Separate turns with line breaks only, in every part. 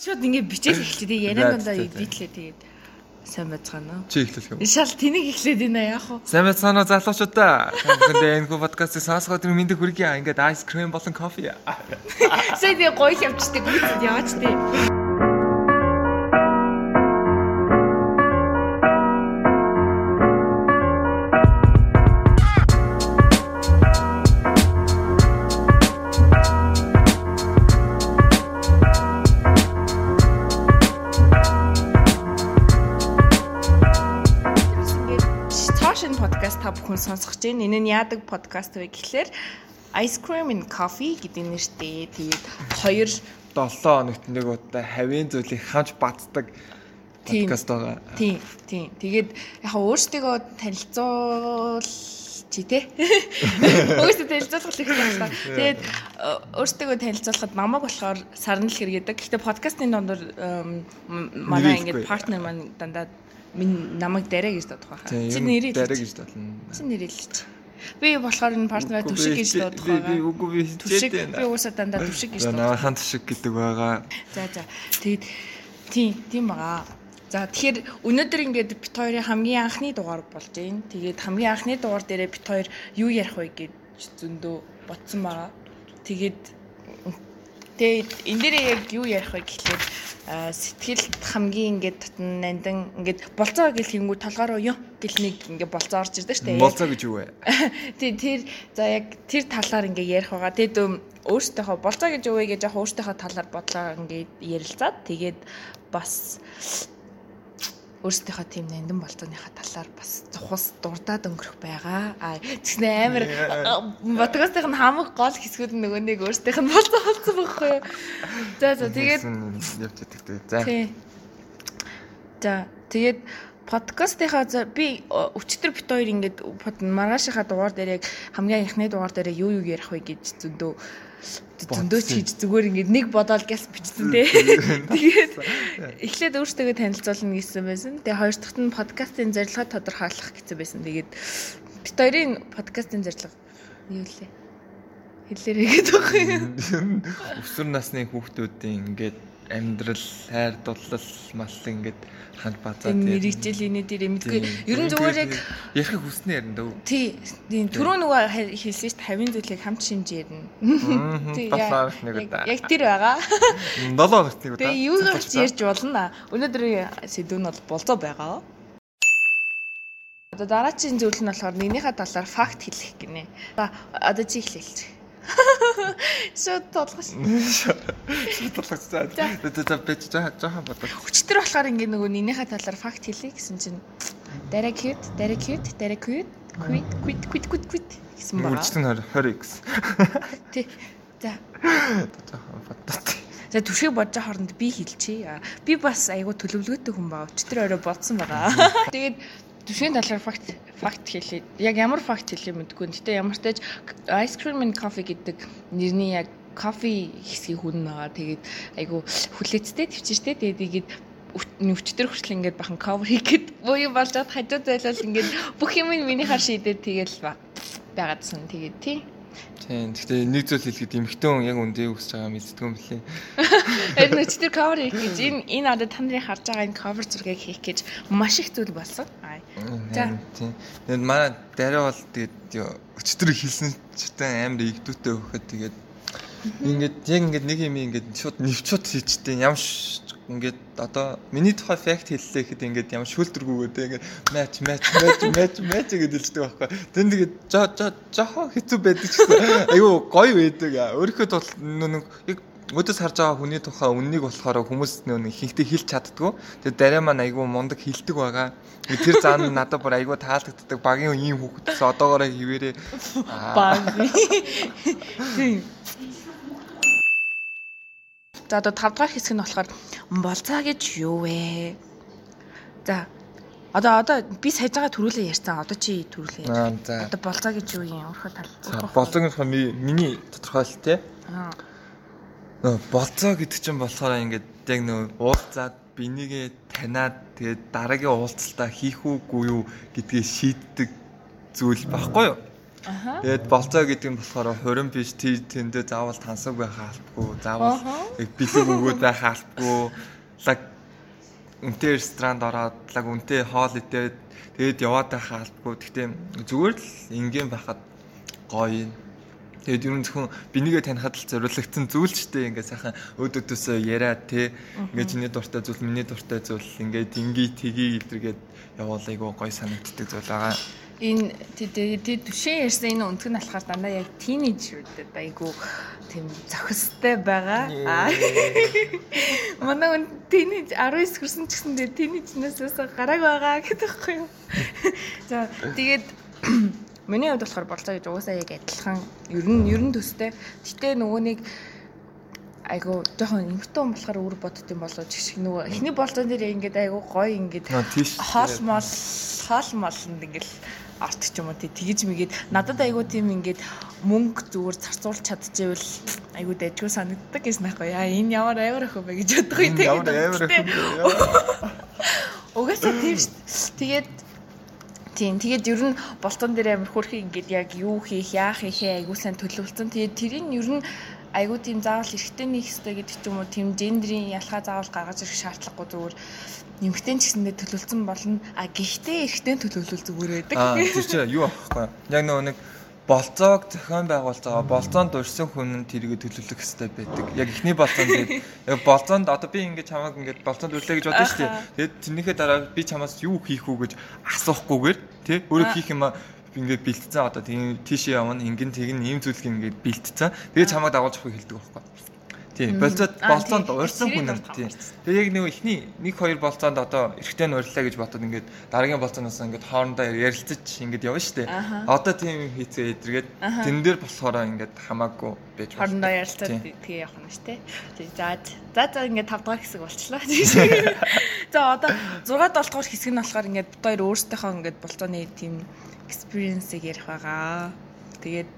Шууд ингээ бичээл эхлэв. Яриан дондоо битлээ тэгээд сайн байцгаана уу?
Чи эхлэх юм.
Шал тэнийг эхлээд байна яах вэ?
Сайн байцгаана уу залуучуудаа. Бүгдээ энэ подкастыг сонсгоод тэр мэндийг хүргье. Ингээд айс крем болон кофе.
Сая би гоё явчихдаг. Яаж тий? Сонсох гэж байна. Энэ нь яадаг подкаст вэ гэхлээр Ice Cream and Coffee гэдэг нэртэй. Тэгээд хоёр
7 хоногт нэг удаа хавийн зүйлийг хамж бацдаг подкаст байгаа.
Тийм, тийм. Тэгээд яг өөрсдөө танилцуул чи тэ. Өөрсдөө танилцуулах хэрэгтэй байна. Тэгээд өөрсдөө танилцуулахад намайг болохоор сарнал хэрэгэдэг. Гэхдээ подкастын дондор манай ингээд партнер маань дандаа минь намайг дараа гэж дуудах байхаа.
Чи нэрээ дараа гэж дуудана.
Чи нэрээ л чи. Би болохоор энэ партнераа түшиг гэж дуудах байгаа.
Би үгүй би
түшиг би уусаа дандаа түшиг гэж
дуудах. Намайхан түшиг гэдэг байгаа.
За за. Тэгээд тийм тийм байгаа. За тэгэхээр өнөөдөр ингээд бит хоёрын хамгийн анхны дугаар болж байна. Тэгээд хамгийн анхны дугаар дээрээ бит хоёр юу ярих вэ гэж зөндөө ботсон байгаа. Тэгээд тэгээд энэ дээр яг юу ярих вэ гэхлээр сэтгэл хамгийн ингээд татан нандан ингээд болцоо гэл хийнгүү толгоороо ёо гэл нэг ингээд болцоо орж ирдэг штэ.
Болцоо гэж юу вэ?
Тий тэр за яг тэр талаар ингээд ярих байгаа. Тэгэд өөртөөхөө болцоо гэж юу вэ гэж яг өөртөөхөө талаар бодлоо ингээд ярилцаад тэгээд бас өөрсдийнхөө тийм нандин болцооныхаа талаар бас зохус дурдаад өнгөрөх байгаа. А тэгснэ амар подкастын хамаг гол хэсгүүд нь нөгөө нэг өөрсдийнх нь болцоо болсон байхгүй юу. За за тэгээд
явж идэх тэгээ. За.
За тэгээд подкастынхаа би өчтөр бит хоёр ингээд маргаашийнхаа дугаар дээр яг хамгийн ихний дугаар дээр юу юу ярих вэ гэж зөндөө зөндөө ч хийж зүгээр ингээд нэг бодоол гэс бичсэн тий. Тэгээд эхлээд өөртөө танилцуулна гэсэн байсан. Тэгээ хоёр дахьт нь подкастын зорилгоо тодорхойлох гэсэн байсан. Тэгээд бит хоёрын подкастын зорилго юу лээ? Хэлээрэй гэдэг байна.
Өсвөр насны хүүхдүүдийн ингээд амьдрал, хайр дурлал мал ингээд ханд базаа
тийм мэрэгжил энэ дээр мэдгүй ер нь зүгээр яг
ярих хүснэ ярина дөө.
Тий. Түрүү нөгөө хэлсэн шүү дээ 50 зүйлийг хамт шинж ярина.
Тий яг
тэр байгаа.
7 хоногт нэг удаа.
Тэгээ юу гэж ярьж болно? Өнөөдрийн сэдв нь бол болцоо байгаа. Одоо дараагийн зүйл нь болохоор нэгнийхээ талаар факт хэлэх гинэ. Одоо чи эхлэв Шууд толгош.
Шууд толгош. За за би жоохон бодлоо.
Хүчтэр болохоор ингээ нөгөө нинийхээ талаар факт хэлье гэсэн чинь дараа cute, дараа cute, дараа cute, quit, quit, quit, quit, quit гэсэн байна.
Үлчтэн 20x.
Тий. За.
Жоохон бодлоо.
За түшиг бодож хооронд би хэлчихье. Би бас айгу төлөвлөгөөтэй хүн баа. Өчтөр орой бодсон байгаа. Тэгээд Түвшгийн талаар факт факт хэлээд яг ямар факт хэлээ мэдгүй. Гэтэ ямар ч тааж ice cream and coffee гэдэг нэрний яг кофе хэсгийг хүн байгаа. Тэгээд айгу хүлээцтэй төвчтэй. Тэгээд игээд нүвчтэр хүртэл ингээд бахан cover хийгээд буюу болж хажууд байлал ингээд бүх юм минийхаар шийдээд тэгэл байгаадсан. Тэгээд тий
Тийм. Гэхдээ нэг зүйл хэлэхэд эмхтэн яг үндэ үсэж байгаа мэддэг юм лээ.
Харин өчтөр cover хийх гэж энэ энэ одоо та нарын харж байгаа энэ cover зургийг хийх гэж маш их зүйл болсон.
За. Тийм. Тэгээд манай дараа бол тэгээд өчтөр хэлсэн читэн амар игдүүтэй өгөхөд тэгээд ингээд яг ингээд нэг юм ингээд шууд нэвчүүд хийчтэй ямар ингээд одоо миний тухай факт хэллээ гэхэд ингээд ямар шүүлтэргүйгээ те ингээд матч матч матч матч матч гэдэг хэлдэг байхгүй. Тэн тэгээд жоо жоо жоо хэцүү байдаг гэсэн. Айгүй гоё байдаг. Өөрийнхөө тул нэг яг өдөөс харж байгаа хүний тухай үннийг болохоор хүмүүс нэг ихэнхдээ хэлж чаддгүй. Тэгээд дараа маань айгүй мундаг хилдэг байгаа. Тэр зан надад бүр айгүй таалагддаг. Багийн ийм хүүхдээс одоогоороо хിവэрээ.
Баг. За одоо 5 дахь хэсэг нь болохоор болцоо гэж юу вэ? За Одоо одоо би саяж байгаа төрүүлээ ярьсан. Одоо чи төрүүлээ. Одоо болцоо гэж юу юм? Өөрхөө тал.
Болцоогийн миний тодорхойлт те. Аа. Нөө болцоо гэдэг чинь болохоор ингээд яг нөө уулзаад бинийгээ таниад тэгээд дараагийн уулзалтаа хийх үгүй юу гэдгийг шийддэг зүйл баггүй юу? Тэгээд болцоо гэдэг нь болохоор хурим биш тий тэндээ заавал тансаг байх албагүй. Заавал бэлэг өгөөд байх албагүй. Лаг үнтэй ресторанд ороод лаг үнтэй хоол идээд тэгээд яваад байх албагүй. Гэхдээ зүгээр л ингийн байхад гоё юм. Тэгээд ер нь зөвхөн бинийгээ танихад л зориулагдсан зүйл ч гэдэг ингээд сайхан өд өдөөсөө яриад те ингээд чиний дуртай зүйл миний дуртай зүйл ингээд инги тгий гэдэргээд явуулаа айгуу гоё санагддаг зүйл байгаа.
Энэ тэгээд түшин ярьсан энэ нь болохоор дандаа яг тинейжрүүдэд айгу тийм зохистой байгаа. Аа. Манай үн тинейж 19 хүрсэн ч гэсэн тэгээд тинейжнээс гарааг байгаа гэдэг байхгүй юу? За тэгээд миний хувьд болохоор болцоо гэж угаасаа яг адилхан ер нь ер нь төстэй. Гэтэ нөгөө нэг айгу жоохон эмхтэн хүн болохоор өөр бодд юм болоо ч шиг нөгөө эхний болцоон дээр ингээд айгу гоё ингээд хоол мол хоол молонд ингээл арт ч юм уу тий тэгэж мэгээд надад айгу тийм ингээд мөнгө зүгээр зарцуулж чадчихвэл айгу дэжгүй санагддаг гэсэн байхгүй яа энэ ямар амар ах вэ гэж боддог юм
Ямар амар их.
угаасаа тийм шүү тэгээд Тийм тэгээд ер нь болтон дээр амар хөрхи ингээд яг юу хийх яах хийхээ айгу сайн төлөвлөсөн. Тэгээд тэрийг ер нь айгу тийм заавал эрэгтэй нэг хэстэй гэдэг ч юм уу тийм гендрийн ялгаа заавал гаргаж ирэх шаардлагагүй зүгээр нэмэгтэй ч гэсэндээ төлөвлөсөн болно. А гэхдээ эрэгтэй төлөвлөл зүгээр байдаг.
Аа тэр чинь юу аахгүй. Яг нөгөө нэг болцоог зохион байгуулж байгаа болцоонд урьсан хүн нь тэрийг төлөвлөх хэрэгтэй байдаг. Яг ихний болцоонд яг болцоонд одоо би ингэж чамайг ингэж болцоонд үрлээ гэж бодсон шүү дээ. Тэгээд тэрнийхээ дараа би чамаас юу хийх үү гэж асуухгүйгээр тий өөрөө хийх юм аа ингээд бэлтцэн одоо тийм тийшээ явна ингэн тэгн ийм зүйлийг ингээд бэлтцэн. Тэгээд чамайг дагуулж авахыг хэлдэг байхгүй. Тийм болцоод болцоонд урьсан хүн нь тийм. Тэгээ яг нэг ихний нэг хоёр болцоонд одоо эрэгтэй нь урьлаа гэж бодоод ингээд дараагийн болцооноос ингээд хоорондоо ярилцаж ингээд явна шүү дээ.
Аха.
Одоо тийм юм хийцээ эдэргээд тэн дээр болохоор ингээд хамаагүй байж байна.
Хоорондоо ярилцаад тэгээ явах дээ. Тэгээ за за за ингээд 5 дахь хэсэг болчлаа. За одоо 6 7 дахь хэсэг нь болохоор ингээд бид хоёр өөрсдийнхөө ингээд болцооны тийм experience-ийг ярих байгаа. Тэгээд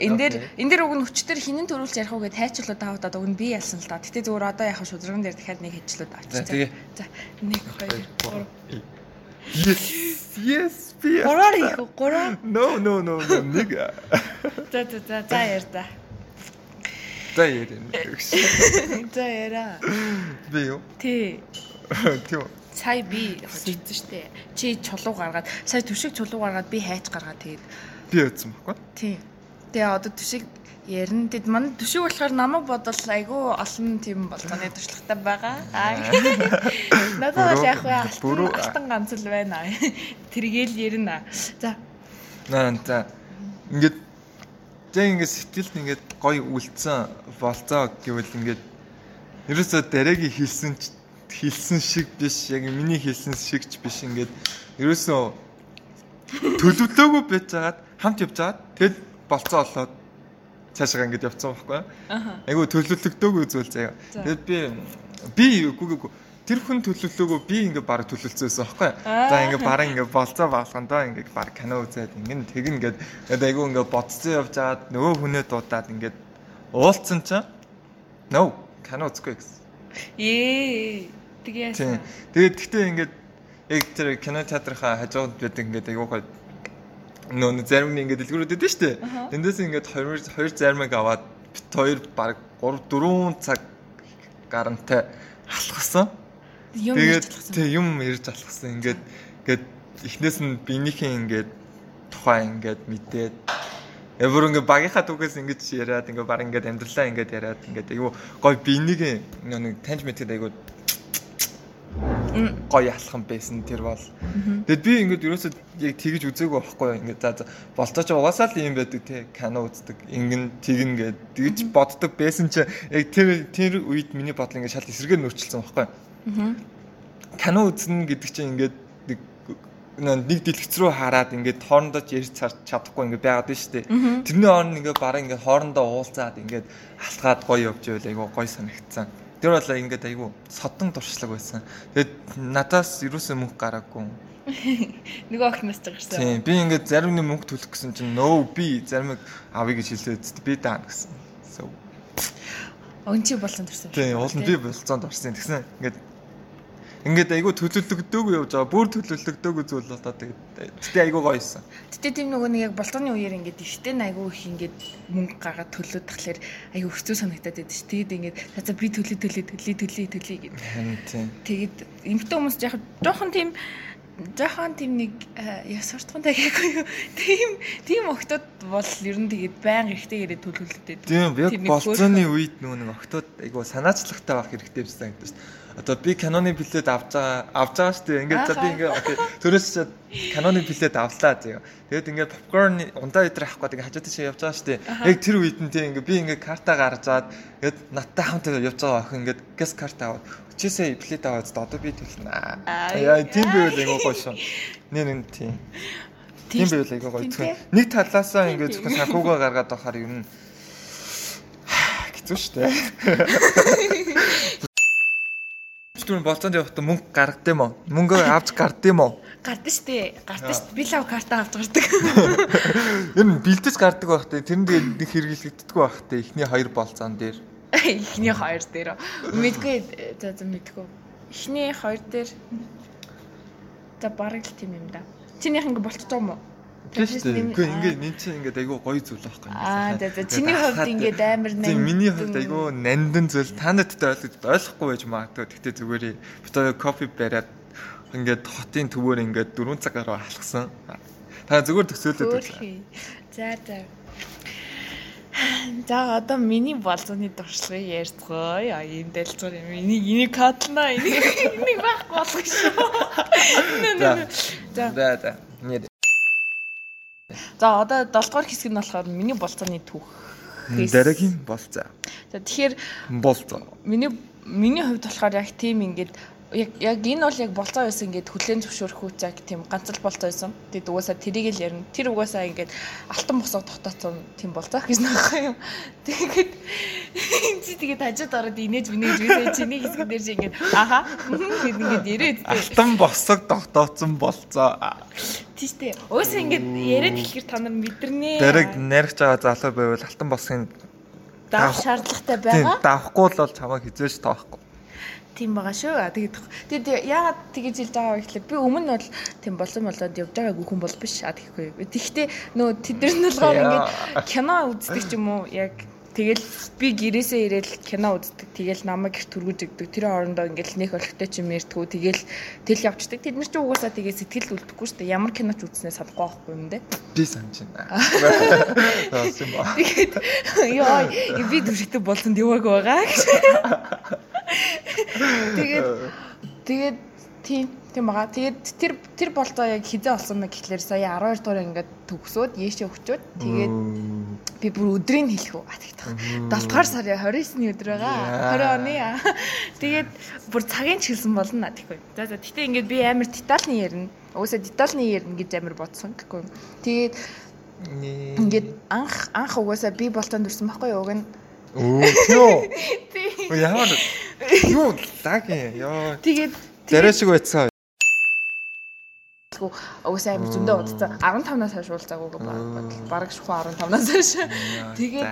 энэ дээр энэ дээр уг нь хүчтэр хинэн төрүүлж ярих уу гэд хайчлуу та удаад уг нь би ялсан л да. Гэтэ зүгээр одоо яхаа шудраган дээр дахиад нэг авчиж.
тэгээ.
За 1 2 3
Yes. Yes. Би.
Гураар их үү? Гураа.
No no no no нэг.
За за за за яар за.
За ярина.
За яараа.
Би юу?
Тий.
Тийм.
Сая би хожигдсон штэ. Чи чулуу гаргаад, сая түшиг чулуу гаргаад би хайж гаргаад тэгээд
Би яцсан баггүй.
тий. Тэгээ одоо түшиг ярина. Тэгэд манай түшиг болохоор намайг бодвол айгүй олон тийм болцооны туршлагатай байгаа. Аа. Надад бол яг
бүрөө-
алтан ганц л байна. Тэргээл ярина. За
Наа за. Ингээд тэг ингээд сэтгэлд ингээд гоё үлдсэн болцоо гэвэл ингээд ерөөсөө дараагийн хэлсэн ч- хэлсэн шиг биш яг миний хэлсэн шиг ч биш ингээд ерөөсөө төлөвлөөгүй байж байгаад хамт явж байгаад тэгэд болцоо олоод цаашаа ингээд явцсан байхгүй. Айгу төлөвлөгдөөгүй зүйл заяа.
За.
Тэгэд би би үгүй тэр хүн төлөвлөгөөгөө би ингээд баг төлөвлөсөн байхгүй. За ингээд баран ингээд болцоо баалгандаа ингээд баг кино үзээд ингээд тэгнэ ингээд айгу ингээд бодцсон явж байгаад нөгөө хүнээ дуудаад ингээд уулцсан чинь no кино үзэхгүй гэсэн.
Ээ. Тэгээ.
Тэгээд тэгтээ ингээд яг тэр кино театрынхаа хажууд байдаг ингээд гой нөө зарим нь ингээд дэлгүүрүүд өгдөө шүү дээ. Тэндээс ингээд хоёр хоёр заримыг аваад бит хоёр баг 3 4 цаг гарантай алхсан.
Юм
Тэгээд
ярьж
тэг юм ярьж алхсан. Ингээд ингээд эхнээс нь биенийхээ ингээд тухай ингээд мэдээд Эвэр ингээ багийнхаа түүхээс ингэж яриад ингээ баг ингээ амьдралаа ингээ яриад ингээ айгу гой биенийг нэг таньж мэдгээд айгу гоё алхам байсан тэр бол. Тэгэд би ингээд ерөөсөө яг тэгж үзээгүй байхгүй. Ингээд за болтооч угаасаа л юм байдаг те кино үздэг. Ингэн тэгнэ гэд тэгж боддог байсан чи яг тэр тэр үед миний бодол ингээд шал эсрэгээр нөрчилсөн байхгүй. Кино үзнэ гэдэг чинь ингээд нэг дэлгэц рүү хараад ингээд хоорондоо ч ярьж чадахгүй ингээд байгаад байна шүү дээ. Тэрний орн ингээд бараг ингээд хоорондоо уулзаад ингээд алхаад гоё явж байвал айгу гоё санагдсан. Тэр бол ингээд айгу содон дуршлаг байсан. Тэгээд надаас юусэн мөнгө гараагүй.
Нөгөө охноос ч гарсан.
Тийм би ингээд зарим нэг мөнгө төлөх гэсэн чинь нөө би заримыг авъя гэж хэлээд би даа гэсэн.
Өн чи болсон төрсөн.
тийм уул нь би болцоонд орсон. Тэгсэн ингээд Ингээд айгу төлөвлөгдөөгүй явж байгаа. Бүр төлөвлөгдөөгүй зүйл болоо тэгээд тэгтээ айгу гоёсэн.
Гэтэ тийм нөгөө нэг яг болтооны үеэр ингээд ихтэй айгу их ингээд мөнгө гаргаад төлөөд тахлаар айгу хэцүү санагтаад байдаг ш. Тэгээд ингээд за би төлөө төлөө төлөө төлөө төлөө гэдэг. Тэгээд эмэгтэй хүмүүс яг жоохон тийм жоохон тийм нэг яс суртахантай гэхгүй юу. Тийм тийм октод бол ер нь тэгээд баян хэрэгтэй ирээд төлөвлөлттэй.
Тийм яг болцооны үед нөгөө нэг октод айгу санаачлагтай байх хэрэгтэй байсан гэдэг шүү дээ. Одоо би каноны билет авч байгаа авч байгаа шүү дээ. Ингээд за би ингээд окей төрөөс каноны билет авлаа зөө. Тэгээд ингээд попкорн ундаа өдр авах гэдэг хажууд тийш явж байгаа шүү дээ. Яг тэр үед нь тийм ингээд би ингээд карта гаргаж аваад ингээд надтай хамт явж байгаа охин ингээд гэс карта аваад чисээ билет аваад одоо би төлнө. Яа тийм байвал айгуу гоё шүү. Нэр нь тийм. Тийм байвал айгуу гоё. Нэг талаасаа ингээд зөвхөн санхугаа гаргаад авахаар юм хэцүү шүү дээ. Түр болцоонд явахдаа мөнгө гаргад юм уу? Мөнгөө авч гард юм уу?
Гардаг штэ. Гардаг штэ. Би лав карта авч гардаг.
Ер нь бэлдэж гардаг байх те. Тэр нь тэгээд нэг хэрэглэгддэг байх те. Эхний хоёр болцоон дээр.
Эхний хоёр дээр. Мэдгүй за за мэдгүй. Эхний хоёр дээр за бараг л тийм юм да. Чинийх ингээ болчихж байгаа юм уу?
Тийм шүү дээ. Үгүй ингээд нэн чинь ингээд айгүй гоё зүйл байхгүй юм.
Аа за за чиний хувьд ингээд амар
нанд. Тийм миний хувьд айгүй нандин зүйл та надад ойлгохгүй байж магадгүй. Гэхдээ зүгээр би одоо кофе бариад ингээд хотын төвөөр ингээд 4 цаг гаруй алхсан. Та зүгээр төсөөлөд
үү. За за. За одоо миний болзооны туршлагыг ярьцгоё. Ийм дэлцгээр миний энийг кодлно. Энийг энийг байхгүй болох шүү.
За. За за. Нэр
За одоо 7 дугаар хэсэг нь болохоор миний болцооны түүх.
Дараагийн болцоо.
За тэгэхээр
болцоо.
Миний миний хувьд болохоор яг тийм ингээд яг яг энэ бол яг болцоо байсан ингээд хүлэн зөвшөөрөх үү яг тийм ганцл болцоо байсан. Тэгээд угаасаа тэрийг л ярина. Тэр угаасаа ингээд алтан босоо тогтооцсон тийм болцоо гэж нөхөй юм. Тэгээд чи тэгээд хажууд ороод инээж минээж үсээ чиний хэсэг дээр чи ингээд аха гэд ингээд ирээд
алтан босоо тогтооцсон болцоо.
Тийштэй. Угаасаа ингээд яриад хэлэхэр та нар мэдэрнэ.
Дэрэг наригч байгаа залуу байвал алтан босхийн
давах шаардлагатай байгаа.
Давахгүй л бол чамайг хизээж тоохгүй
тийм байгаа шүү. Тэгээд тэгээд яагаад тэгэж хэлж байгаа вэ гэхэлээ би өмнө нь бол тийм болсон болоод явж байгаагүй хүн бол биш аа тэгэхгүй. Тэгэхдээ нөө тэдэр нь болохоор ингээд кино үздэг ч юм уу яг Тэгэл би гэрээсээ ирээл кино үздэг. Тэгэл намайг гэрт түргэж өгдөг. Тэр хоорондоо ингээл нэх олигтой ч юм ярьдгүү. Тэгэл тэл явчихдаг. Тэд нар ч угаасаа тэгээ сэтгэл үлдэхгүй шүү дээ. Ямар киноч үзснээ санахгүй байхгүй юм дээ.
Би санаж байна.
Тэгээд ёо би дүрхтэй болсонд явааг байгаа. Тэгээд тэгээд тийм тийм байгаа. Тэгээд тэр тэр болцоо яг хизээ болсон мэй гэхлээр сая 12 дугаар ингээд төгсөөд яашээ өгчөөд тэгээд би бүр өдрийг хэлэх үү. А тэгтээ. 7 дугаар сарын 29-ны өдөр байгаа. 20 оны. Тэгээд бүр цагийн ч хэлсэн болно гэхгүй. За за тэгтээ ингээд би амар детальны ярина. Уусаа детальны ярина гэж амар бодсон гэхгүй. Тэгээд ингээд анх анх угаасаа би болтонд өрсөн байхгүй юу? Уг нь
Оо тийм. Ямар юу лаг ёо.
Тэгээд
Зарай шиг байцгаа.
Угсаа амир зөндөө удацсан 15-наас хойш уулзаагүй баг шухуу 15-наас хойш. Тэгээд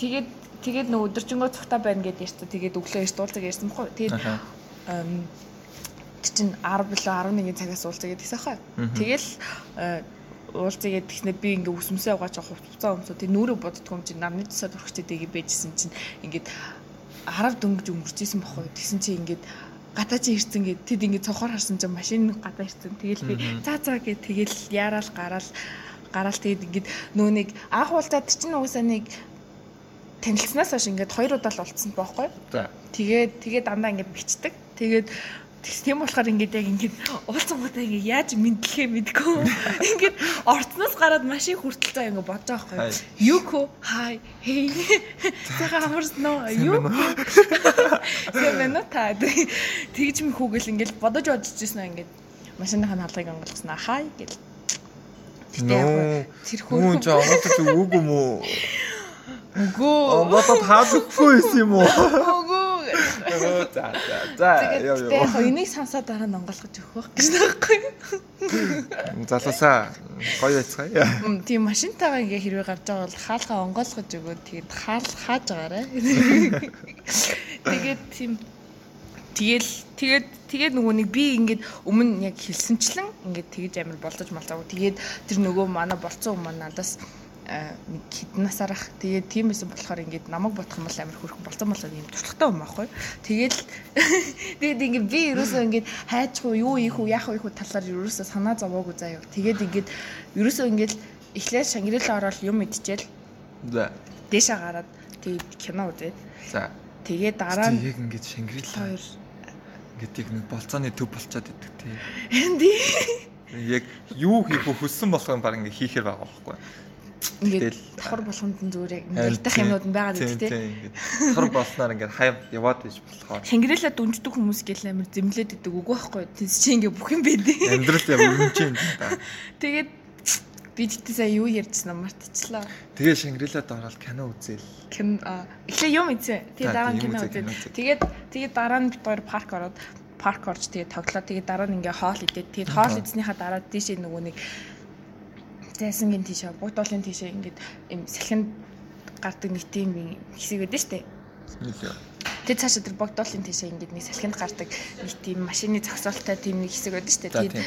тэгээд тэгээд нөө өдөржингөө цухтаа байна гэдээ ярьсан. Тэгээд өглөө эрт уулзаг ярьсан баггүй. Тэгээд чинь 10 билүү 11 цагаас уулзаа гэдгийгсэн хаа. Тэгэл уулзъя гэхнээ би ингээ үсмсээ угааж авах хувцас өмсөө тэг нүрэ боддгоо юм чинь намны тусаад өрхчтэй дэгийг байжсэн чинь ингээд 10 дөнгөж өнгөрчээсэн бохоо тэгсэн чинь ингээд гадаа чи ирсэн гэд тэд ингээд цохоор харсан чинь машин гадаа ирсэн. Тэгэл би за за гэд тэгэл яараал гараал гараал тэгэд ингээд нөө нэг анх уулзаад чинь уусаа нэг танилцсанаас хойш ингээд хоёр удаа л уулзсан. За. Тэгээд тэгээд дандаа ингээд бичдэг. Тэгээд Тийм болохоор ингээд яг ингээд уулзангуудаа ингээд яаж мэдлэхээ мэдгүй. Ингээд орцноос гараад машин хүртэл цаа ингээд бодож байгаа байхгүй. Юко хай хей. Тэгэ амарсноо юу? Сэмэнэ та. Тэгж ми хүүгэл ингээд бодож бодож ирсэн ингээд машиныхаа хаалгыг онгойлгосноо хай гэл.
Тэгтээ яг тэр хөөрхөн. Мөн ч онгойлгож үгүй юм уу?
Үгүй.
Бодоод хаалгахгүй юм уу?
Үгүй
За за за.
Яа яа. Яг энийг сансаа дараа нь онгойлгож өгөх байх гэж байхгүй юу?
Залуусаа гоё байцгаая.
Тийм машинтайгаа ингээ хэрвээ гарч байгаа бол хаалгаа онгойлгож өгөөд тэгээд хаал хааж байгаарэ. Тэгээд тийм Тэгэл тэгээд тэгээд нөгөө нэг би ингээд өмнө яг хэлсэнчлэн ингээд тэгэж амар болдож малцаагүй. Тэгээд тэр нөгөө манай болцсон хүмүүс надаас э, хідэн насаарах тэгээд тийм байсан болохоор ингээд намайг бодох юм бол амар хөрхөн болцсон болоод юм туршлагатай юм аахгүй. Тэгээд тэгээд ингээд би ерөөсөө ингээд хайчгүй юу ийх үү яах вэ хүү талаар ерөөсөө санаа зовоогүй заяа. Тэгээд ингээд ерөөсөө ингээд эхлээд шангиралаа ороод юм идчихэл
За.
дээшээ гараад тэгээд кино үзээд
За.
тэгээд дараа нь
яг ингээд Шангрила
хоёр
ингээд яг нэг болцооны төв болцоод идэг тий.
энди
Яг юу хийх вэ хүссэн болох юм баг ингээд хийхэр байгаа байхгүй.
Ингээд
Тэгэл-
давхар болгонд нь зүгээр яг
тий,
юмнууд нь байгаад
тий,
байдаг тий.
тий, Ингээд хар болсноор ингээд хаяа яваад байж болохоор
Шангирала дүнждэг хүмүүс гэл амар зэмлээд идэг үгүй байхгүй. Тэс чи ингээ бүх юм байдیں۔
амьдрал яг өрнөж юм да.
Тэгээд би тэгтээ сая юу ярьжсэн юм мартчихлаа.
Тэгээ Шангрилад ороод кино үзээл.
Кин а эхлээ юм. Тэгээд
За,
дараа нь
тийм
кино
кино үзээ.
Тэгээд тэгээд дараа нь хоёр парк ороод парк орж тэгээд тоглоо. Тэгээд дараа нь ингээ хоол идээд тэгээд хоол
Аа.
идснийхаа дараа тийшээ нөгөө нэг зайсангийн тийшээ богдуулын тийшээ ингээд юм салхинд гардаг нэг тийм хэсэг байдаг штэ.
Нилээ.
Тэгээд цаашаа тэр богдуулын тийшээ ингээд нэг салхинд гардаг нэг тийм машины зогсоолтой тийм нэг хэсэг байдаг штэ.
За,
Тэгээд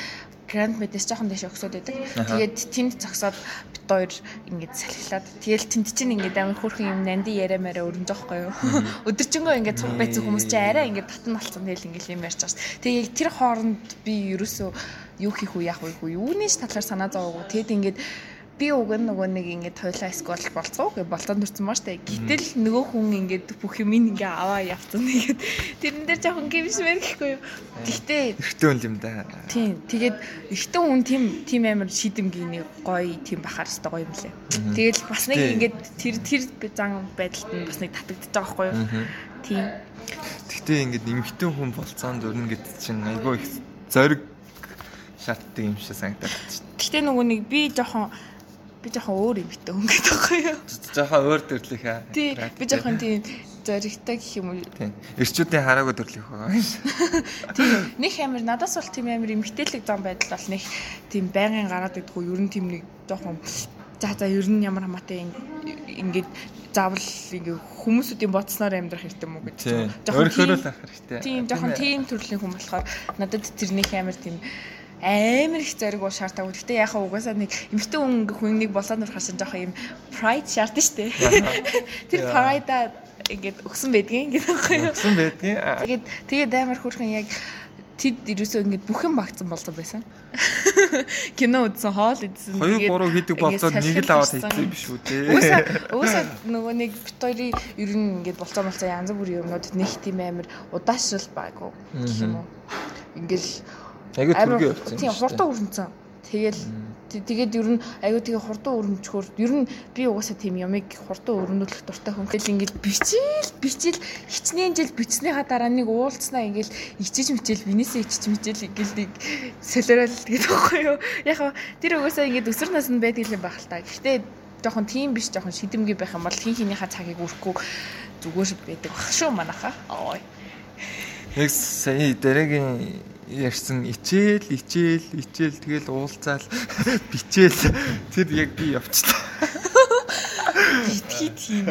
Grand Medis жоохон дэше өгсөд байдаг. Тэгээд тэнд зогсоод бит хоёр ингээд салхилаад тэгэл тэнд чинь ингээд амар хөөрхөн юм нанди яриа мараа өрнж байгаа байхгүй юу. Өдөржингөө ингээд цуг байцсан хүмүүс чинь арай ингээд татан болцсон тэгэл ингээд юм ярьж байгаа ш. Тэгээд тэр хооронд би ерөөсөө юу хийх үү яах вэ хүү юуны ш талаар санаа зовоогүй. Тэгэд ингээд би уг нь нөгөө нэг ингээд тойлоо сквал болцоо гэ болтон төрсөн маа штэ. Гэтэл нөгөө хүн ингээд бүх юм ингээ аваа явцсан. Тэгээд тэрэн дээр жоохон гимсмэр гэхгүй юу. Гэхдээ
Эртөө юм да.
Тийм. Тэгээд ихтэй хүн тийм тийм амар шийдэмгийн нэг гоё тийм бахаар өстой гоё юм лээ. Тэгэл бас нэг ингээд тэр тэр зан байдалд нь бас нэг татагдчих байгаа байхгүй юу? Тийм.
Гэхдээ ингээд эмхтэн хүн болцоон дөрнө гэд чинь айгүй их зориг шаарддаг юм шиг санагдаад байна.
Гэхдээ нөгөө нэг би жоохон би жоохон өөр юм битээ хүн гэдэг байхгүй юу?
Жохоо өөр төрлөх аа.
Тий. Би жоохон тийм зоригтой гэх юм уу?
Тийм. Эрчүүдийн хараагүй төрлөх байгаа юм шиг.
Тийм. Них амар надаас бол тийм амар эмгтээлэг зам байдал бол нэг тийм байнгын гараад идэггүй ер нь тийм нэг жоохон за за ер нь ямар хамаатай ин- ингээд заавал ингээ хүмүүсүүдийн бодсноор амьдрах хэрэгтэй мүү гэж. Жоохон
Өөрөөр л ах хэрэгтэй.
Тийм жоохон тийм төрлийн хүн болохоор надад тэрнийх амар тийм амар их зориг уу шаардаагүй. Гэтэ яхаа угаасаа нэг эмэгтэй хүн хүн нэг болоод нурахаар шин жоохон юм pride шаардсан шүү дээ. Тэр pride-а ингээд өгсөн байдгийн гэдэг байхгүй юу?
Өгсөн байдгийн.
Тэгээд тэгээд амар хөөрхөн яг тэд ерөөсөө ингээд бүх юм багцсан болсон байсан. Кино үзсэн, хоол идсэн.
2
тэгээд
3 хийдэг болцоод нэг л аваад хийсэн биш үү те.
Уусаа уусаа нөгөө нэг бит хоёрын ер нь ингээд болцоо болцоо янз бүрийн юмнууд нэг тийм амар удаашрал байгуу гэх юм уу. Ингээл
Айгүй
амар
түргээ явцсан.
тийм хурдан өрнцөн. Тэгэл Тэ- Тэгээд ер нь аюу тэгээ хурдан өрнөчхөр ер нь би угаасаа тийм ямыг хурдан өрнүүлэх дуртай хүн. Тэгэл ингээд бичил бичил хичнээн жил бичснийхаа дараа нэг уулцнаа ингээд ичиж мичил бинээсээ ичиж мичил ингээд нэг солиорол гэдэг байхгүй юу. Яг тэр угаасаа ингээд өсөр наснд байдаг юм байх л та. Гэхдээ жоохон тийм биш жоохон шидэмгий байх юм бол хин хинийхээ цагийг өрөхгүй зүгээр байдаг баг шүү манайхаа. Ой.
Яг сая дараагийн ярьсан. Ичээл ичээл ичээл тэгэл уулзаал. Бичээл. Тэр яг би явчихлаа.
Битгий тийм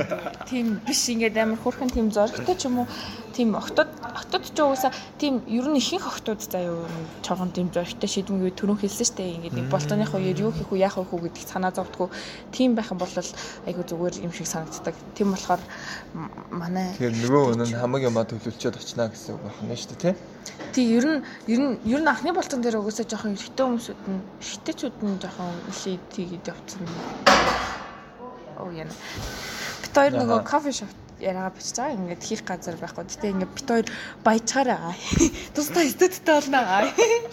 тийм биш ингээд амар хөрхэн тийм зоригтой ч юм уу? Тийм октод октод ч угаасаа тийм ер нь ихэнх октод заяа чогон тийм зоригтой шийдвэнгүй түрүүн хэлсэн штэ. Ингээд нэг болтооных үеэр юу хийх үү яах вэ гэдэг санаа зовдгоо. Тийм байх юм бол айгу зүгээр юм шиг санагддаг. Тийм болохоор манай
Тэгэхээр нөгөө өнөө нь хамаг юмаа төлөвлөчөөд очно гэсэн үг байна дээ тий.
тий ер нь ер нь ер нь анхны болтон дээр угаасаа жоохон эрэгтэй хүмүүсүүд нь эрэгтэйчүүд нь жоохон илээ тийгээд явцсан оо яна. Бит хоёр нөгөө кофе шоп яриага бичиж байгаа. Ингээд хийх газар байхгүй. Гэтээ ингээд бит хоёр баяжгаараа тусдаа эстеттэй болно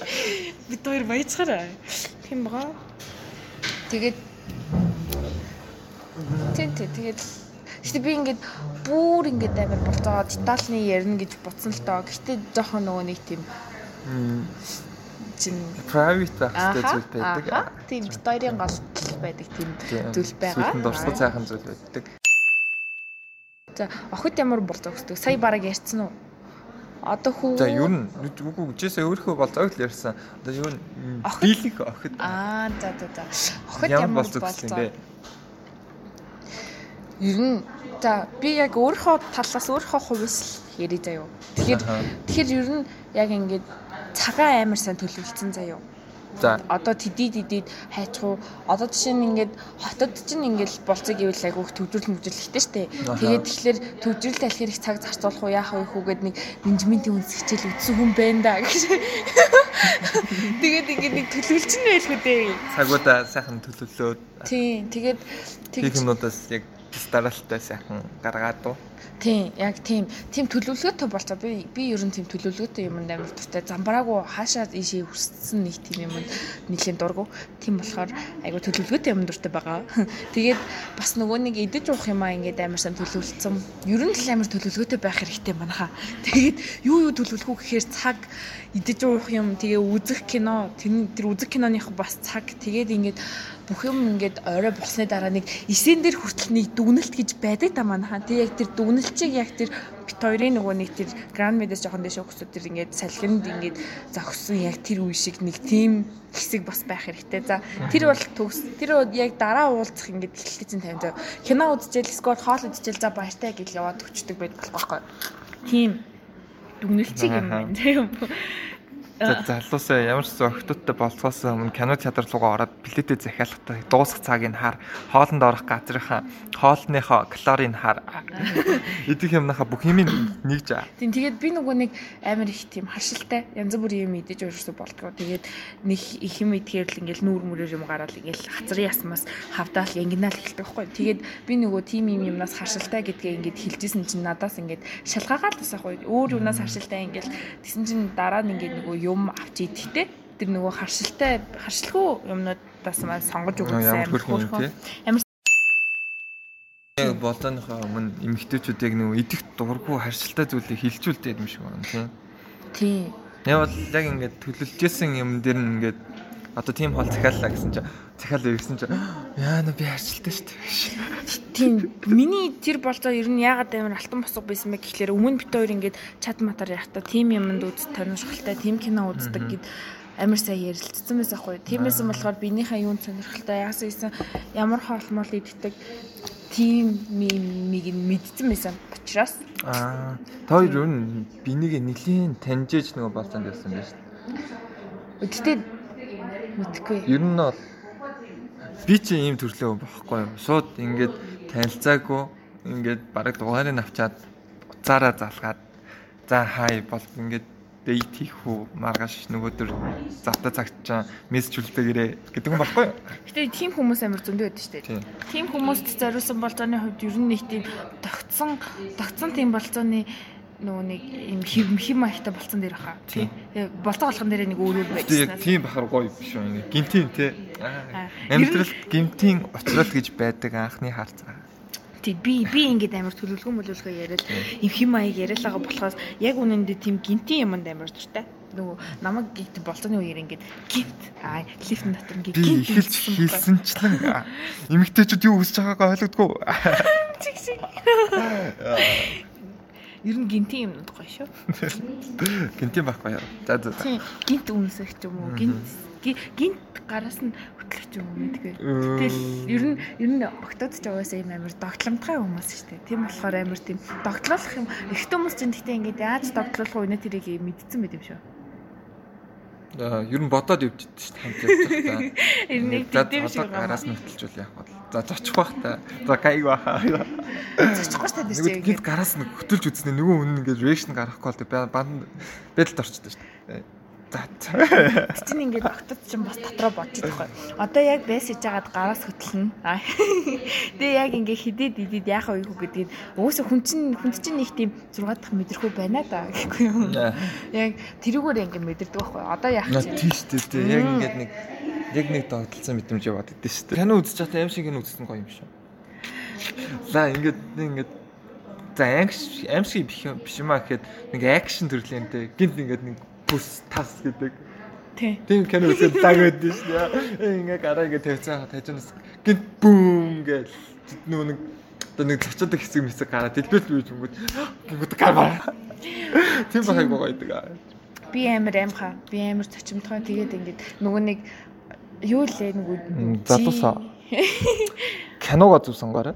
бит хоёр баяжгаараа тийм бага тэгээд тий тий тэгээд Гэтэ би ингээд бүр ингээд амар болцоо. Детальны ярина гэж бодсон л доо. Гэтэ жоохон нөгөө нэг тийм чин
Private байх хэрэгтэй зүйл байдаг.
Тийм бит хоёрын гол байдаг тийм зүйл байгаа.
Сүлд дурсгал цаахан зүйл байдаг.
За охид ямар болцоо өгдөг. Сая бараг ярьсан уу? Одоо хүү
За ер нь үгүй үжээсээ өөрийнхөө болцоог л ярьсан. Одоо юу н
Охид?
дийлэх охид
Аа за за за. Охид
ямар болцоо? гэсэн бэ?
Ер нь за би яг өөрийнхөө талаас өөрийнхөө хувьс л ярий заяо. Тэгэхээр тэгэхээр ер нь яг ингээд цагаан амар сайн төлөвлөсөн заяо.
За.
Одоо тэдий тэдийд хайчих уу. Одоо жишээ нь ингээд хотод чинь ингээд болцыг ивэл айгүйх төвжрөл мөвжрлэхтэй штэ. Тэгээд тэгэхээр төвжрэл алхих хэрэг цаг зарцуулах уу яах вэ хүүгээд нэг менежментийн үнс хичээл үзсэн хүн байна да гэж. Тэгээд ингээд нэг төлөвлөж нь байлгүй дээ.
Цагуудаа сайхан төлөвлөөд
Тийм. Тэгээд тэгж
юмнуудаас яг дараалтаа сайхан гаргаад уу.
Тийм, яг тийм. Тийм төлөвлөгөөтэй болцоо би би ер нь тийм төлөвлөгөөтэй юмд амар дуртай. Замбраагүй хаашаа ийшээ хүссэн нэг тийм юмд нэлийн дургу. Тийм болохоор айгу төлөвлөгөөтэй юм дуртай байгаа. Тэгээд бас нөгөө нэг идэж уух юм аа ингээд амар сан төлөвлөсөн. Ер нь л амар төлөвлөгөөтэй байх хэрэгтэй манайха. Тэгээд юу юу төлөвлөх үү гэхээр цаг идэж уух юм, тэгээ үзэх кино, тэр үзэх киноных бас цаг. Тэгээд ингээд бүх юм ингээд орой болсны дараа нэг эсэн дээр хүртэл нэг дүгнэлт гэж байдаг та манайхаа. Тэг яг тэр дүгнэлтийг яг тэр бит хоёрын нөгөө нэг тэр гранд медэс жоохон дэше өгсөд тэр ингээд салхинд ингээд зогссон яг тэр үе шиг нэг тийм хэсэг бас байх хэрэгтэй. За тэр бол төгс тэр яг дараа уулзах ингээд эхлэлтэй чинь тавьж байгаа. Кино үзчихэл скор хоол үзчихэл за баяртай гэж яваад өчтдөг байдаг байхгүй. Тийм дүгнэлтийг юм байна. Тийм.
За залуусаа ямар ч зөгтөдтэй болцоос өмнө кино театр руугаа ороод билетээ захиалгатай дуусах цагийг хаар хоолнд орох газрынхаа хоолныхоо калорийг хаар идэх юмнахаа бүх юмыг нэгж аа.
Тийм тэгээд би нөгөө нэг амар их тийм харшилтай янз бүрийн юм идэж өөрөөсөө болдгоо. Тэгээд нэг их юм идэхээр л ингээл нүүр мүрээр юм гараад ингээл хацрын ясмаас хавдаал янгинаал эхэлдэг байхгүй. Тэгээд би нөгөө тийм юм юмнаас харшилтай гэдгээ ингээд хэлжсэн чинь надаас ингээд шалгаагаал тасахгүй. Өөр юунаас харшилтай ингээл тэгсэн чинь дараа нь ингээд нөгөө юм авч идэхтэй тэр нөгөө харшилтай харшилгүй юмнуудаас маань сонгож
хөрхөн юм
хөөрхөн. Амар
Яг болооныхоо өмнө эмэгтэйчүүд яг нөгөө идэх дурггүй харшилтай зүйлийг хилчүүлдэг юм шиг байна тий.
тийм
Яг бол яг ингээд төлөвлөжсэн юм дээр нь ингээд одоо тийм хол захиаллаа гэсэн чинь захиалаа гэсэн чинь яа нэ би харшилтай шүү дээ.
Тийм миний тэр болцоо ер нь яагаад амар алтан босго байсан бэ гэхлээр өмнө бит хоёр ингээд чат матар яхта тийм юмд үз сонирхолтой тийм кино үздэг гэд амар сайн ярилцсан байсан хгүй. Тиймээс болохоор биенийхээ юунд сонирхолтой яасан гэсэн ямар хоолмол иддэг тийм нь мэдсэн байсан учраас
Аа, та хоёр юу н бинийг нэлийн таньжээж нөгөө болцоонд явсан байж.
Гэхдээ мэдхгүй.
Ер нь бол би чи ийм төрлөө байхгүй юу? Шууд ингээд танилцаагүй ингээд бараг дугаарыг авчаад уцаараа залгаад за хай бол ингээд дейт хийх үү маргааш нөгөөдөр завта цагт чаа мессеж үлдээгээрээ гэдэг юм юу?
Гэтэ тийм хүмүүс амар зөндөө байдаг шүү дээ.
Тийм
хүмүүст зориулсан болцооны хувьд ер нь нэг тийм тогтсон тогтсон тийм болцооны нөгөө нэг юм хэв хэм маягтай болцсон дээр баха.
Тийм.
Болцоо болгон дээр нэг өөр өөр
Гэтэ яг тийм бахар гоё биш үү? Ингээд гинтийн те. Амьдрал гинтийн уцрал гэж байдаг анхны харцаа.
Тий би би ингээд амар төлөвлөгөө мөлөвлөгөө яриад юм хэм маяг яриад байгаа болохоос яг үнэндээ тийм гинтийн юмд амар дуртай. Нөгөө намайг гинт болцооны үеэр ингээд гинт аа лифт дотор ингээд гинт
эхэлж хийсэнчлэн эмэгтэйчүүд юу хүсэж байгаагаа ойлгодгүй.
чиг шиг. Ер нь гинтийн юмнууд гоё шүү.
Гинтийн байхгүй яа. За за.
гинт үнсэх ч юм уу гинт ги- гинт гараас нь хөтлөх ч юм уу мэдгүй. Тэгэл ер нь ер нь октод ч угаасаа юм амар догтломтгай хүмүүс шүү дээ. Тийм болохоор амар тийм догтлуулах юм ихтэй хүмүүс чинь гэхдээ ингээд яаж догтлуулах вэ тэрийг мэдсэн байт юм шүү.
Ер нь бодоод явж идэж шүү дээ хамт явж байгаа.
Ер нь тийм шиг
гараас нь хөтлжүүл яах бол. За зочих бах та. За кайг бах.
Зочихгүй шүү дээ тийм.
гинт гараас нь хөтөлж үзнэ нөгөө үнэн ингээд реакшн гаргахгүй бол банд бэдэлд орчтой шүү дээ. За.
чинь ингээд октод чинь бас дотроо бодож байгаа. Одоо яг мессеж жагаад гараас хөтлөн. Аа. Тэгээ яг ингээд хидээд идээд яах вэ гэдгийг өөсө хүн чинь хүн чинь нэг тийм 6 дахь мэдрэхүй байна да гэхгүй юу. Яг тэрүүгээр ингээд мэдэрдэг байхгүй. Одоо яах
Наа
чинь.
тийш дээ. Яг ингээд нэг яг нэг догтлсон мэдрэмж яваад идэв шүү дээ. Кино үзэж байхдаа аим шиг кино үзсэн гоё юм шүү. За ингээд ингээд за биш юм- биш юм аа гэхэд нэг акшн төрлөнтэй гинт ингээд нэг бүс тас гэдэг.
Тий.
Тийм кино үзээд даг байдсан шүү дээ. Ингээ гараа ингээ тавьцаа тажинаас гинт бүүм гэж нөгөө нэг одоо нэг цочод хэсэг мэсэг гараад дэлбэл бийж өнгөд гингүүд гараа. Тийм байгааг гоё байдаг.
Би амар аимхаа. Би амар цочимтгой тэгээд ингээд нөгөө нэг юу лээ нөгөө
залуусаа. Киногоо зүг сонгоорой.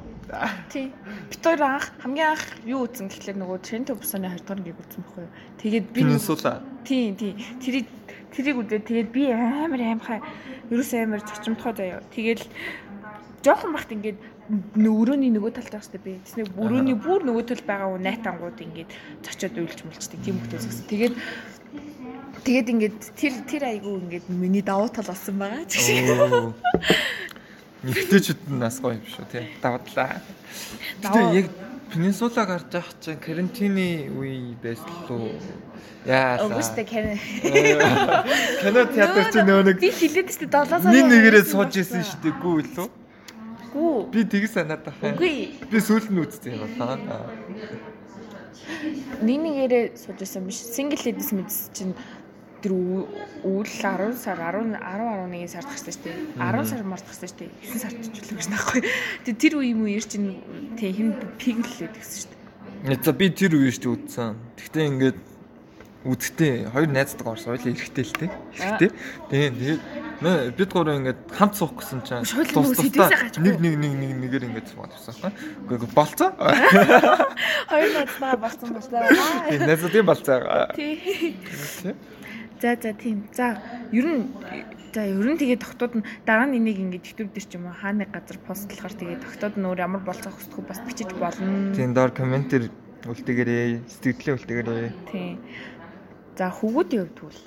Тий. Бид хоёр анх хамгийн анх юу үзсэн гэхлээр нөгөө Trent Bus-ны 2 дугаар ангийг үзсэн байхгүй юу. Тэгээд би
Пенинсула.
тий тий тэрийг тэрийг үзээ тэгээд би амар аимхай ерөөс амар цочмтгоо заяа. Тэгээд жоохон бахт ингээд өрөөний нөгөө талд байгаа шүү дээ би. Тэсний өрөөний бүр нөгөө тал байгаа уу найтангууд ингээд зочиод уйлж мулчдаг тийм хүмүүс гэсэн. Тэгээд тэгээд ингээд тэр тэр айгу ингээд миний давуу тал болсон байгаа
Нэгтэйчүүд нь нас гоё юм шүү тий. Давдлаа. Гэтэ яг Пенинсула гарч явах чинь карантины үе байсан лу. Яалаа.
Өвчтэй кэн.
Кино театр чинь нөө нэг
би хилээд дээ 7 сар.
нэг нэгээрээ сууж исэн шүү дээ. Гүү лүү.
Гүү.
Би тгий санаад тахаа.
Үгүй.
Би сүүл нь юм байна.
Нэг нэгээрээ сууж исэн биш. Single ladies мэдс чинь тэр үйл 10 сар 10 10 11 сард гарсан шүү дээ. 10 сар март гарсан шүү дээ. 9 сард ч үлээ гэж нахгүй. Тэгээ тэр үе юм үеэр чинь тэг хэм пиглээд гэсэн шүү дээ.
За би тэр үе шүү дээ үзсэн. Гэхдээ ингээд үзтээ хоёр найзтайгаа орсон ойлоо эрэхтэй л те. Эрэхтэй. Тэгээ нөө бид гурав ингээд хамт суух гэсэн чинь нэг нэг нэг нэг нэгээр ингээд суугаад байсан хаа. Үгүй болцоо.
Хоёр найзтайгаа болцсон болцоо.
Тийм найзуудын болцоо.
Тий. За за тийм. За ер нь за ер нь тэгээд тогтууд нь дараа нь энийг ингээд төвтөр дээр ч юм уу хаа нэг газар постлохоор тэгээд тогтууд нь өөр ямар болцоо хүсдэг бас бичиж болно.
Тийм доор комментэр үлдээгээрээ, сэтгэлээ үлдээгээрээ.
Тийм. За хөвгүүдийн хувьд бол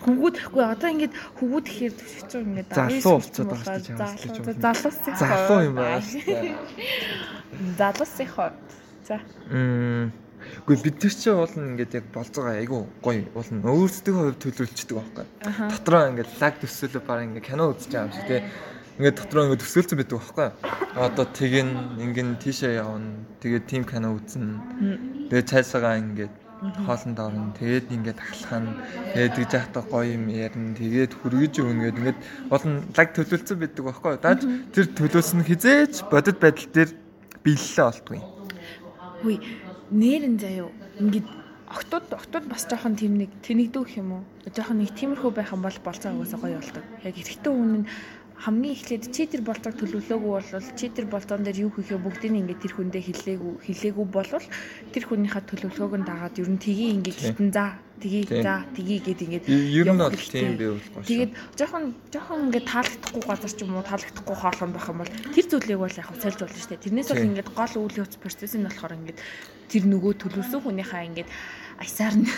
хөвгүүд хгүй одоо ингээд хөвгүүд ихээр хэцүү ингээд
залуу болцоод байгаа шүү дээ.
Залуус
залуу юм байна.
Залуусийн хот. За.
Мм Гэхдээ бид тэр чинь уул нь ингээд яг болцоогоо айгүй гоё уул нь өөрсдөө хувь төлөвлөждөг байхгүй. Дотроо ингээд лаг төсөөлө баг ингээд кино үзэж байгаа юм шиг тий. Ингээд дотроо ингээд төсөөлцөн байдаг байхгүй. Одоо тэгин ингээд тийшээ явна. Тэгээд тим кино үзнэ. Тэгээд цайсагаа ингээд хоолнд орно. Тэгээд ингээд ахлах нь тэгээд тэгж яхта гоё юм ярина. Тэгээд хүргэж өгнө гэдэг ингээд нь лаг төлөвлөсөн байдаг байхгүй. Дааж тэр төлөөс нь хизээч бодит байдал дээр биелэлээ олдгүй.
Хүй нэрэн заяо ингээд октод октод бас жоохон тийм нэг тэнэгдүү юм уу? Жоохон нэг тиймэрхүү байх юм бол болцоо угаасаа гоё болдог. Яг эрэгтэй хүн нь хамгийн эхлээд чи тэр болцоог төлөвлөөгүй бол чи тэр болцоон дээр юу хийхээ бүгдийг ингээд тэр хүндээ хэлээгүй хэлээгүй болвол тэр хүнийхээ төлөвлөгөөг нь дагаад ер нь тгий ингээд хитэн за тгий за тгий гэд ингээд
ер нь бол тийм байвал гоё.
Тэгээд жоохон жоохон ингээд таалагдахгүй газар ч юм уу таалагдахгүй хоолон байх юм бол тэр зүйлийг бол яг сольж болно шүү дээ. Тэрнээс бол ингээд гол үйл явц процесс нь болохоор ингээд тэр нөгөө төлөвлөсөн хүнийхээ ингээд аясаар нь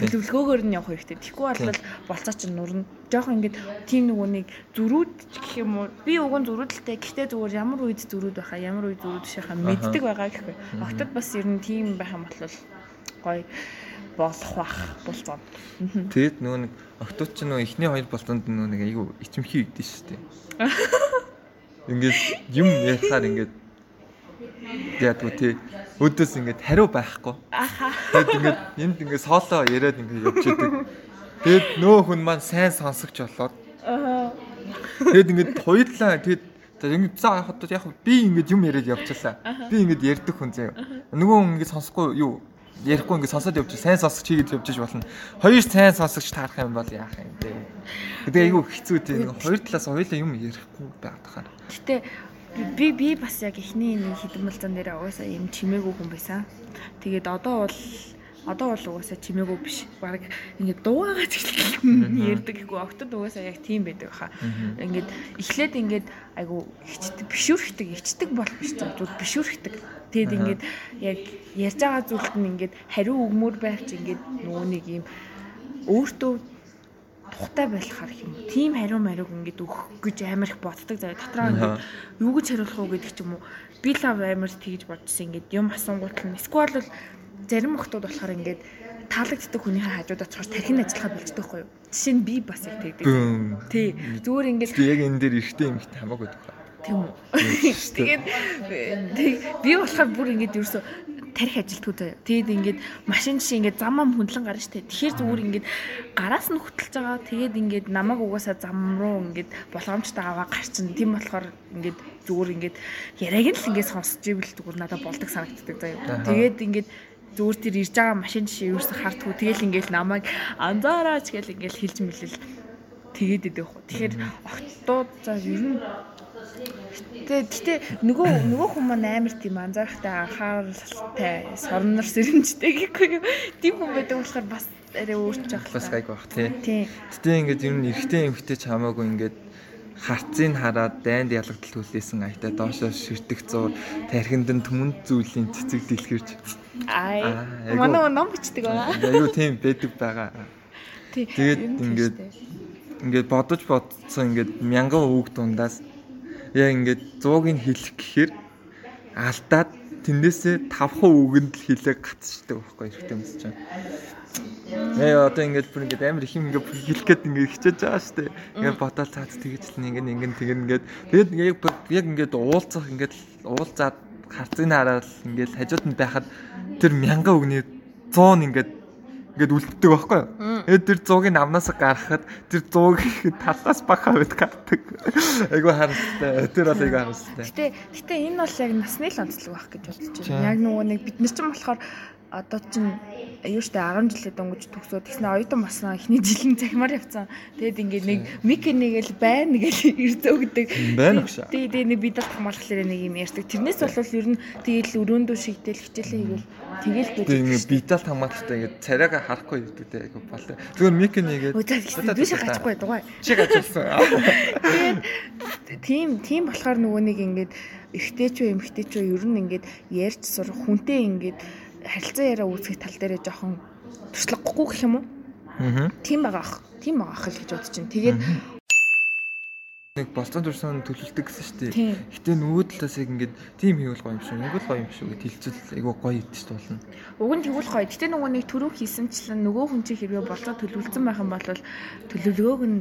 төлөвлөгөөгөөр нь явах хэрэгтэй. Тэгэхгүй бол болцоо чинь нурна. Жохон ингээд тийм нөгөө нэг зөрүүд гэх юм уу. Би уг нь зөрүүдэлтэй. Гэхдээ зүгээр ямар үед зөрүүд байхаа, ямар үед зөрүүд шахаа мэддэг байгаа гэхгүй. Огтод бас ер нь тийм байх юм бол гоё болох бах болцоо.
Тэгэд нөгөө нэг октод ч нөгөө эхний хоёр болцоонд нөгөө нэг айгүй ичимхий өгдөн шүү дээ. Ингээд юм ярихаар ингээд яадгүй тий өдөөс ингээд хариу байхгүй. Тэгэд ингээд энд ингээд соолоо яриад ингээд явж идэг. Тэгэд нөө хүн маань сайн сонсогч болоод. Тэгэд ингээд хоёулаа тэгэд ингээд за яг яг би ингээд юм яриад явчихлаа. Би ингээд ярьдаг хүн заяа. Нөгөө хүн ингээд сонсохгүй юу ярихгүй ингээд сонсоод явж сайн сонсогч хийгээд явж болно. Хоёр сайн сонсогч таарах юм бол яах юм бэ? Тэгээ айгүй хэцүү тийм хоёр талаас хоёулаа юм ярихгүй байгаад.
Гэтэ би би бас яг эхний нэг хідэн болцон дээр угаасаа юм чимээгүй хүн байсан. Тэгээд одоо бол одоо бол угаасаа чимээгүй биш. Бараг ингээд дуугаагаа ч ярьдаг гэхгүй октод угаасаа яг тийм байдаг хаа. Ингээд эхлээд ингээд айгу хичдэг бишүрхдэг, ичдэг болох биш зүйл бишүрхдэг. Тэгэд ингээд яг ярьж байгаа зүйлд нь ингээд хариу өгмөр байх чи ингээд нөгөө нэг юм өөртөө тухтай байлахаар юм. Тим хариу мариуг ингээд өгөх гэж амар их боддог заяа. Дотроо ингээд юу гэж хариулах уу гэдэг ч юм уу. Би л амар тэгж бодсон ингээд юм асуунгууд нь. Эсвэл бол зарим хүмүүс болохоор ингээд таалагддаг хүнийхээ хажууд очихоор тархин ажиллахаа болждог байхгүй юу? Жишээ нь би бас яг тэгдэг. Тий. Зүгээр ингээд
яг энэ дээр эргэтэй юм ихтэй хамаагүй даа.
Тийм үү. Тэгээд би болохоор бүр ингээд ерөөсө тарих ажилтгууд заяа. Тэгээд ингээд машин жишээ ингээд зам ам хөндлөн гарна штэ. Тэгэхээр зүгээр ингээд гараас нь хөтөлж байгаа. Тэгээд ингээд намайг угаасаа зам руу ингээд болгоомжтой аваа гарчин. Тийм болохоор ингээд зүгээр ингээд яриаг нь л ингээд сонсч ивэл зүгээр надад болдог санагддаг заяа. Тэгээд ингээд зүгээр тэр ирж байгаа машин жишээ ерөөсө хартгүй. Тэгэл ингээд намайг анзаараач гэл ингээд хэлж мэлэл тэгээд идэх. Тэгэхээр октод за ер нь Тэгээ гэтээ нөгөө нөгөө хүмүүс маань амар тийм анзаарахтай анхааралтай сорнор сэрэмжтэй гэхгүй юу. Тийм хүн байдаг болохоор бас арай өөрчлөж авах.
Бас гайг баг тий.
Тийм.
Гэтэ ингээд ер нь эрэгтэй эмэгтэй ч хамаагүй ингээд харцыг хараад дайнд ялгадал хүлээсэн аятаа доошоо ширтэх зур тархинд нь түмэнд зүйлийн цэцэг дэлгэрч. Аа.
Манай ном бичдэг байгаа.
аюу тийм байдаг байгаа. Тэгээд ингээд ингээд бодож бодсон ингээд мянган үг дундаас яг ингээд 100-ыг хэлэх гэхээр алдаад тэндээсээ 5% үгэнд л хэлээ гацчихдаг байхгүй хэрэгтэй юмс чинь. Яа одоо ингээд бүр ингээд амар их юм ингээд бүр хэлэх гээд ингээд хичээж байгаа шүү дээ. Ингээд бодоод цаад тэгэж л нэг ингээд тэгэн ингээд тэгээд яг яг ингээд уулзах ингээд уулзаад харцыг хараад ингээд хажууд нь байхад тэр мянган үгний 100 ингээд ингээд үлддэг байхгүй юу? Тэгээд тэр 100-ыг намнаас гаргахад тэр 100-ыг талаас бага хавьд гардаг. Айгу харамстай. Тэр бол айгу харамстай.
Гэтэ гэтэ энэ бол яг насны л онцлог байх гэж бодож байна. Яг нөгөө нэг бид нар ч юм болохоор одоо чинь юу штэ 10 жилээ дөнгөж төгсөөд тэгснэ оюутан басна эхний жилийн захимаар явцсан. Тэгэд ингээд нэг мик нэгэл байна гэл ирзөөгдөг.
Байна гэж.
Тэгээ тэгээ нэг бид дат хамгаалахлаар нэг юм ярьдаг. Тэрнээс болвол ер нь тэгэл өрөөндөө шигдэл хичээлээ хийгээл тэгэл
Тэгээ
байдаг.
ингээд битал хамгаалалтаа ингээд царайгаа харахгүй ирдэг те айгу болоо. Зүгээр мик нэгээд
тэгсэн биш гачгүй дугай.
Чи гачсан.
Тэгээд тийм тийм болохоор нөгөө нэг ингээд эхтэй ч үү эмхтэй ч ер нь ингээд ярьж сурах хүнтэй ингээд харилцаа яриа үүсгэх тал дээрээ жоохон туршлагагүй гэх юм уу?
Аа.
Тийм байгаа ах. Тийм байгаа ах л гэж бодож байна. Тэгээд
Нэг болцон турсан төлөвлөлдөг гэсэн шүү дээ.
тийм
Гэтэ нөгөө талаас яг ингээд тим хийвэл гоё юм шүү. Ингээд гоё юм шүү гэд хэлцэл айгу гоё идэж болно.
уг нь тэгвэл гоё. Гэтэ нөгөө нэг түрүү хийсэнчлэн нөгөө хүн чинь хэрвээ болцоо төлөвлөсөн байх юм бол төлөвлөгөөг нь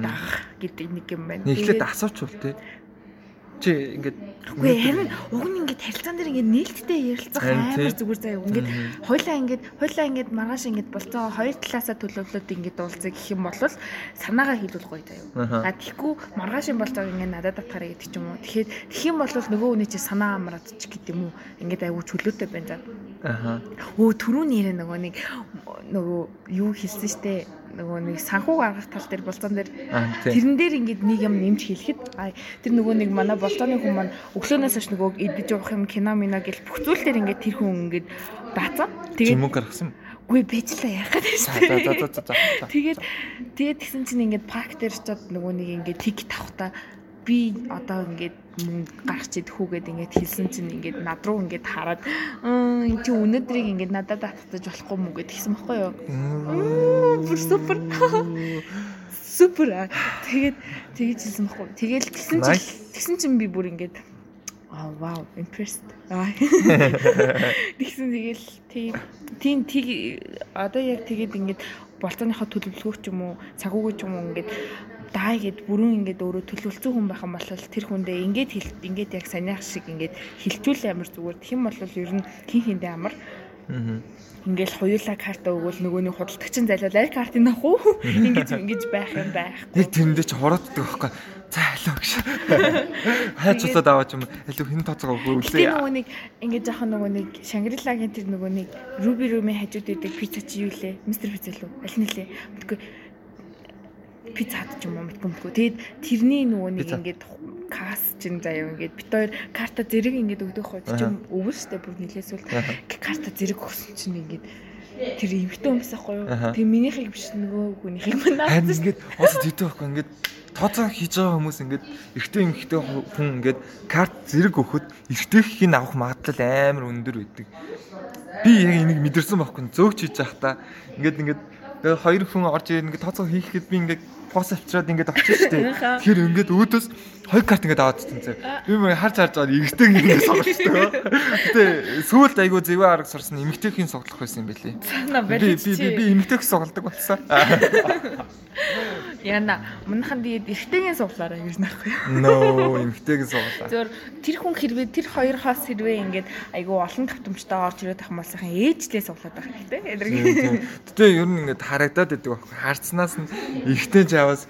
дагах гэдэг нэг юм байна.
Нийлээд асууч бол те. Чи ингээд
Үгүй харин уг нь ингээд харилцаан дээр ингээд нээлттэй ярилцах амар зүгээр заяа. Ингээд хойлоо ингээд хойлоо ингээд маргааш ингээд болцоо хоёр талаасаа төлөвлөлөд ингээд уулзах гэх юм бол санаагаа хийлүүл гоё заяа. А тэгэхгүй маргаашийн болцоог ингээд надад татгараа гэдэг ч юм уу. Тэгэхээр тэгэх юм бол нөгөө хүний чинь санаа амраад ч гэдэг юм уу. Ингээд аягүй чөлөөтэй байна заа.
Аха.
Өө түрүүн нэрэ нөгөө нэг нөгөө юу хэлсэн штэ нөгөө нэг санхүү гаргах тал дээр болцоон дээр
Аа
тэрэн дээр ингээд нэг юм нэмж хэлэхэд тэр нөгөө нэг манай болцооны хүн маань өглөөнөөс хойш нөгөө идэж явах юм кино мино гэл бүх зүйл дээр ингээд тэр хүн ингээд даацсан. Тэгээд
Чимэг гаргасан.
үгүй
за за за за.
Тэгээд тэгээд тэгсэн чинь ингээд парк дээр очиод нөгөө нэг ингээд тик тавхта би одоо ингээд мөнгө гаргах чид хүүгээд ингээд хэлсэн чинь ингээд над руу ингээд хараад "Аа, энэ чи өнөөдрийг ингээд надад татчих болохгүй мүү гэд хэлсэн байхгүй юу? Бүр супер. Супер. Тэгээд тэгэж хэлсэн байхгүй. Тэгэл тэгсэн чинь тэгсэн чинь би бүр ингээд аа вау, impressed. Тэгсэн тэгэл тийм тийм одоо яг тэгээд ингээд болцооныхоо төлөвлөгөөч юм уу, цагуугүй ч юм уу ингээд даа гэд бүрэн ингээд өөрөө төлөвлөсөн хүн байх юм бол тэр хүндээ ингээд хэл ингээд яг санийх шиг ингээд хилчүүл амар зүгээр. Юм бол ер нь хин хиндээ амар ингээл хуйлаа карта өгвөл нөгөөний худалдагч нь залуулаа картын авах уу ингэж ингэж байх юм байхгүй
Яг тэрэндээ ч хорооддаг байхгүй. За алуу гэж. Хайч усаад аваач юм. Алуу хэн тооцоо өгөө
Гэтэ
үлээ.
нөгөө нэг ингээд жоохон нөгөө нэг Шангрилагийн тэр нөгөө нэг Руби Румын хажууд байдаг пицца чи юу лээ? Мистер пицца лөө? Аль нь лээ? Мэдгүй пицца хат ч юм уу мэдгүй мэдгүй. Тэгээд тэрний нөгөө нэг ингээд кас чин заяа ингээд бит хоёр карта зэрэг ингээд өгдөг хоо чи юм өвөл штэ бүр нилээсвэл карта зэрэг өгсөн чинь ингээд тэр эмхтэн хүмүүс ахгүй юу? Тэг минийхийг биш нөгөө хүнийхийг манаа.
Харин ингээд ус дийтэй байхгүй ингээд тооцоо хийж байгаа хүмүүс ингээд эртөө эмхтэй хүн ингээд карт зэрэг өгөхөд эртэхийн авах магадлал амар өндөр байдаг. Би яг энийг мэдэрсэн байхгүй зөөгч хийж та ингээд ингээд хоёр хүн орж ирээд ингээд тооцоо хийхэд би ингээд пост авчираад ингээд очиж штэ.
Аха.
Тэгэхээр ингээд өөдөөс хоёр карт ингээд аваад ирсэн зэ. Би мөр харж харж байгаа эргэтэй ингээд сонголттой. Гэтэ сүүлд айгу зэвээ арга сурсан эмгтэйхийн соглох байсан юм.
Санаа
Би би би эмгтэйх соголдог болсон.
Яна манайхан тэгээд эргэтэйгийн суглаараа ер нь ахгүй юу?
Ноо эмгтэйгийн соголоо.
Зөөр тэр хүн хэрвээ тэр хоёр хос хэрвээ ингээд айгүй олон тавтамжтай орж ирээд ах юм бол сайхан ээжлээ суглаад байх хэрэгтэй.
Гэтэ ер нь ингээд харагдаад байдаг. Харцнаас нь ихтэй жаваас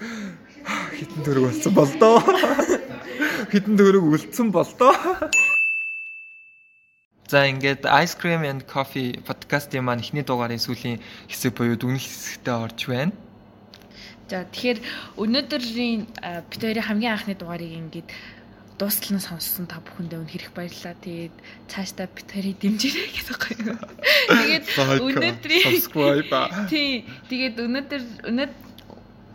хитэн төрөг болсон болдоо. Хитэн төрөг үлдсэн болдоо. За ингээд Ice Cream and Coffee подкастын маань эхний дугаарын сүүлийн хэсэг буюу дүгнэлт хэсэгтээ орж байна.
За тэгэхээр өнөөдрийн бид хоёрын хамгийн анхны дугаарыг ингээд дуустал нь сонссон та бүхэндээ үнэ хэрэг баярлалаа. Тэгээд цаашдаа бид хоёрыг дэмжээрэй гэсэн юм. Тэгээд өнөөдрийн
subscribe
тий тэгээд өнөөдөр өнөөдөр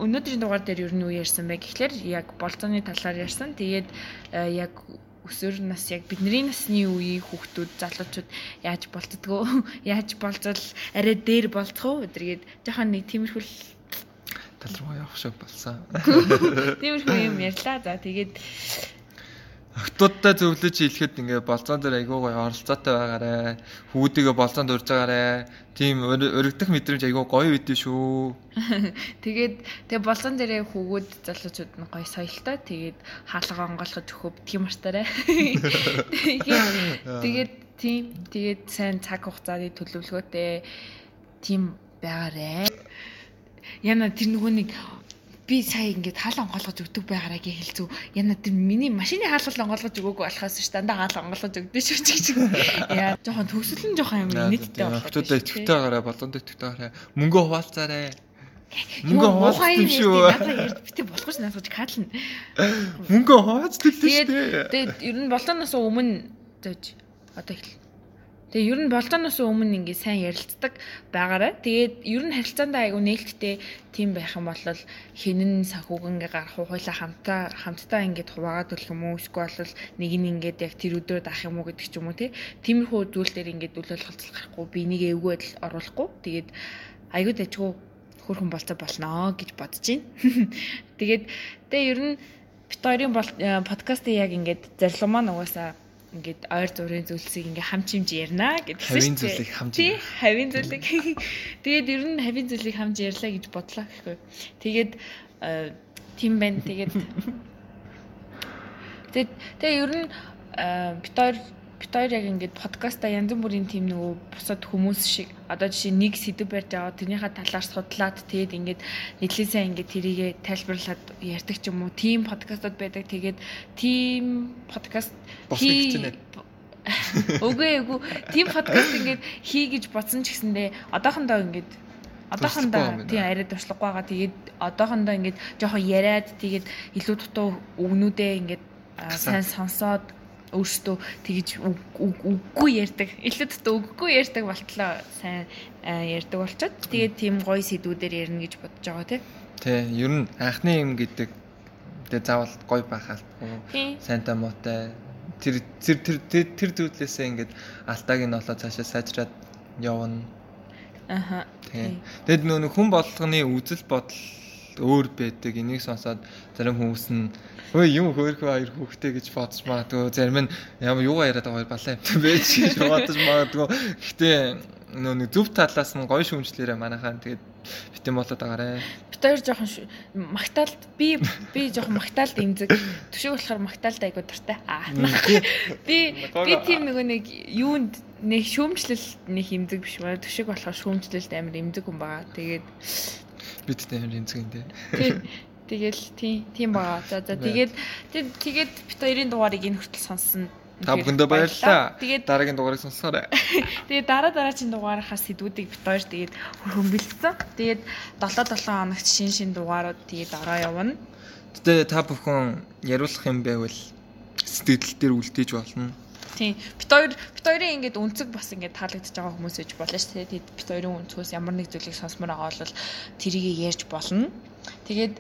өнөөдрийн дугаар дээр юу нь юу ярьсан бэ гэхлээр яг болцооны талаар ярьсан. Тэгээд э, яг өсвөр нас яг бидний насны үеийн хүүхдүүд залуучууд яаж болцдгоо яаж болцол арай дээр болцох уу өдргээд жоохон нэг тиймэрхүүл
тал руу явах шиг болсон.
тиймэрхүү юм ярьлаа. За тэгээд
Охтуудтай зөвлөж хэлэхэд ингээ болцоон дээр айгүй гоё оролцоотой байгаарэ. Хүүдийгээ болцоонд урьж байгаарэ. Тийм өргөдөх мэдрэмж айгүй гоё үдэ шүү.
тэгээд тэгээ болцоон дээрээ хөвгүүд залуучууд нь гоё соёлтой. Тэгээд хаалга онгойлгож өгөхөв тийм мартаарай. Тэгээд тэгээд тийм тэгээд сайн цаг хугацааны төлөвлөгөөтэй тийм байгаарэ. Яна тэр нөгөө нэг би сая ингээд хаалга онгойлгож өгдөг байгаараа гээ хэлцүү. Яна тэр миний машины хаалга онгойлгож өгөөгүй болохоос ш дандаа хаалга онгойлгож өгдөө шүү чиг чиг. Яа жоохон төгсөл нь жоохон юм нийтдээ
болох. Хотуудаа итгэвтэй байгаараа болонд итгэвтэй байгаараа мөнгө хуваалцаарай. Мөнгө хуваалцах юм шүү.
Битээ болох ш наасгаж кадлна.
Мөнгө хуваалцдаг шүү.
Тэгээд ер нь болооноос өмнө зөөж одоо эхэл Тэгээ ер нь болтооноос өмнө ингээ сайн ярилцдаг байгаарай. Тэгээд ер нь харилцаандаа айгу нээлттэй тийм байх юм бол хинэн санхүүг ингээ гарах уу хойлоо хамтаа хамтдаа ингээд хуваагаад төлөх юм уу эсвэл бол нэг нь ингээд яг тэр өдрөө даах юм уу гэдэг ч юм уу тий. Тиймэрхүү зүйл дээр ингээд үл ойлголцол гарахгүй би нэг эвгүй байдал оруулахгүй. Тэгээд айгу дэжгүй хөрхөн болцоо болноо гэж бодож байна. Тэгээд тэгээ ер нь бит хоёрын подкастыг яг ингээд зарилга маань угаасаа ингээд ойр зургийн зүйлсийг ингээ хамч хэмж ярина гэдэг
чинь. Хавийн зүйлийг хамж.
Тий, хавийн зүйлийг. Тэгээд ер нь хавийн зүйлийг хамж ярьлаа гэж бодлоо гэхгүй. Тэгээд тийм байна. Тэгээд Тэгээд тэгээ ер нь бит хоёр бит хоёр яг ингээд подкаста янз бүрийн тийм нөгөө бусад хүмүүс шиг одоо жишээ нэг сэдв барьж аваад тэрнийхээ талаар судлаад тэгээд ингээд нийтлээсээ ингээд тэрийгэ тайлбарлаад ярьдаг ч юм уу. Тийм подкастууд байдаг. Тэгээд тийм подкаст Үгүй үгүй. Тийм подкаст ингээд хий гэж бодсон ч гэсэндээ одоохондоо ингээд одоохондоо тийм арай туршлагагүй байгаа. Тэгээд одоохондоо ингээд жоохон яриад тэгээд илүү дутуу өгнүүдээ ингээд сайн сонсоод өөртөө тэгж үггүй ярьдаг. Илүү дутуу үггүй ярьдаг болтлоо сайн ярьдаг болчоод тэгээд тийм гоё сэдвүүдээр ярина гэж бодож байгаа тий.
Тий, ер нь анхны юм гэдэг тэгээ заавал гоё байх албагүй. Сайнтай муутай тэр тэр тэр тэр зүйлээсээ ингээд алтааг нь олоо цаашаа сайжраад явна.
Аха.
Тэгэд нөө хүн болгоны үзэл бодол өөр байдаг. Энийг сонсоод зарим хүмүүс нь өө юм хөөрхөө хоёр хүүхдээ гэж бодож магадгүй. Зарим нь ямар юугаа яриад байгаа балаа юм байж гэж бодож магадгүй. Гэхдээ нөө нэг зөв талаас нь гоё шүүмжлэрээ манайхаа тэгээд битэн болоод байгаарэ.
Бид хоёр жоохон магтаалд би би жоохон магтаалд имзэг. Төшөө болохоор магтаалд айгуу дуртай. Аа. Би би тийм нөгөө нэг юунд нэг шүүмжлэл нэг имзэг биш байна. Төшөөг болохоор шүүмжлэлд амар имзэг хүн байгаа. Тэгээд
бид тээр имзэг юм дээ.
Тийм. Тэгэл тийм тийм байгаа. За за тэгээд тэгээд бит хоёрын дугаарыг энэ хүртэл сонссон.
Та бүхэндээ баярлалаа. Тэгээд дараагийн дугаарыг сонсоорой.
Тэгээд дараа дараагийн дугаарынхаа сэдвүүдийг бит хоёр тэгээд хөрхөн бэлдсэн. Тэгээд 7 7 хоногт шин шин дугаарууд тэгээд ороо явна.
Тэгээд та бүхэн яриулах юм байвал сэтгэл дээр үлдээж болно.
Тийм. Бит хоёр бит хоёрын ингээд үнцэг бас ингээд таалагдж байгаа хүмүүс ээж болно шүү дээ. Тэгээд бит хоёрын үнцгөөс ямар нэг зүйлийг сонсомоор байгаа бол тэрийг ярьж болно. Тэгээд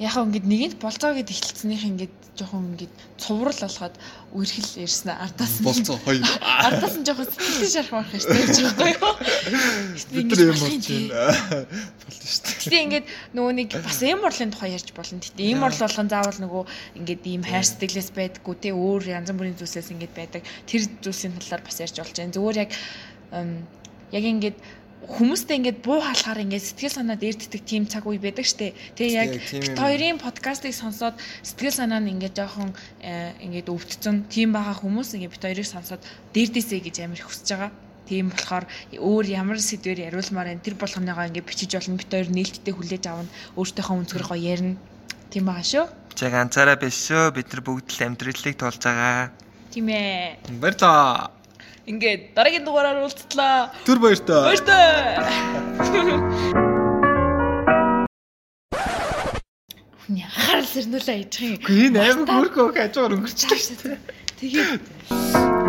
яг ингээд нэгэнд болцоо гэд эхэлцснийх ингээд жоохон ингээд цуврал болгоод үрхэл ирсэн ардаас
нь болцоо хоёр.
ардаас нь жоохон сэтгэлээ шарах байх шүү дээ байхгүй юу
бид юм болж байна болно шүү дээ.
Гэтээ ингээд нөгөө нэг бас эм орлын тухай ярьж болно гэтээ эм орл болгон заавал нөгөө ингээд ийм хайр сэтгэлээс байдаггүй те өөр янз бүрийн зүйлсээс ингээд байдаг. Тэр зүйлсийн талаар бас ярьж болж байна. Зүгээр яг яг ингээд хүмүүстэй ингээд буу хаалахаар ингээд сэтгэл санаа дээрддэг тийм цаг үе байдаг штэ. Тэгээ яг хоёрын подкастыг сонсоод сэтгэл санаа нь ингээд жоохон э, ингээд өвдцэн тийм байгаа хүмүүс ингээд бит хоёрыг сонсоод дээрдээсэй гэж амар хүсэж байгаа. Тийм болохоор өөр ямар сэдвэр яриулмаар энэ тэр болгоныгоо ингээд бичиж болно бит хоёр нээлттэй хүлээж авна. Өөртөөхөө өнцгөр гоё ярина. Тийм байгаа шүү.
Чаг анцаараа биш шүү. Бид нар бүгд л амьдралыг туулж байгаа.
Тийм ээ.
Баярлалаа.
Ингээд дараагийн дугаараар уулзтлаа.
Түр баяртай.
Баяртай. хүний анхаарал сэрнүүлээ яж байгаа юм.
Үгүй энэ амар хөрхөө хажуугаар өнгөрчлөө шүү дээ.
Тэгээд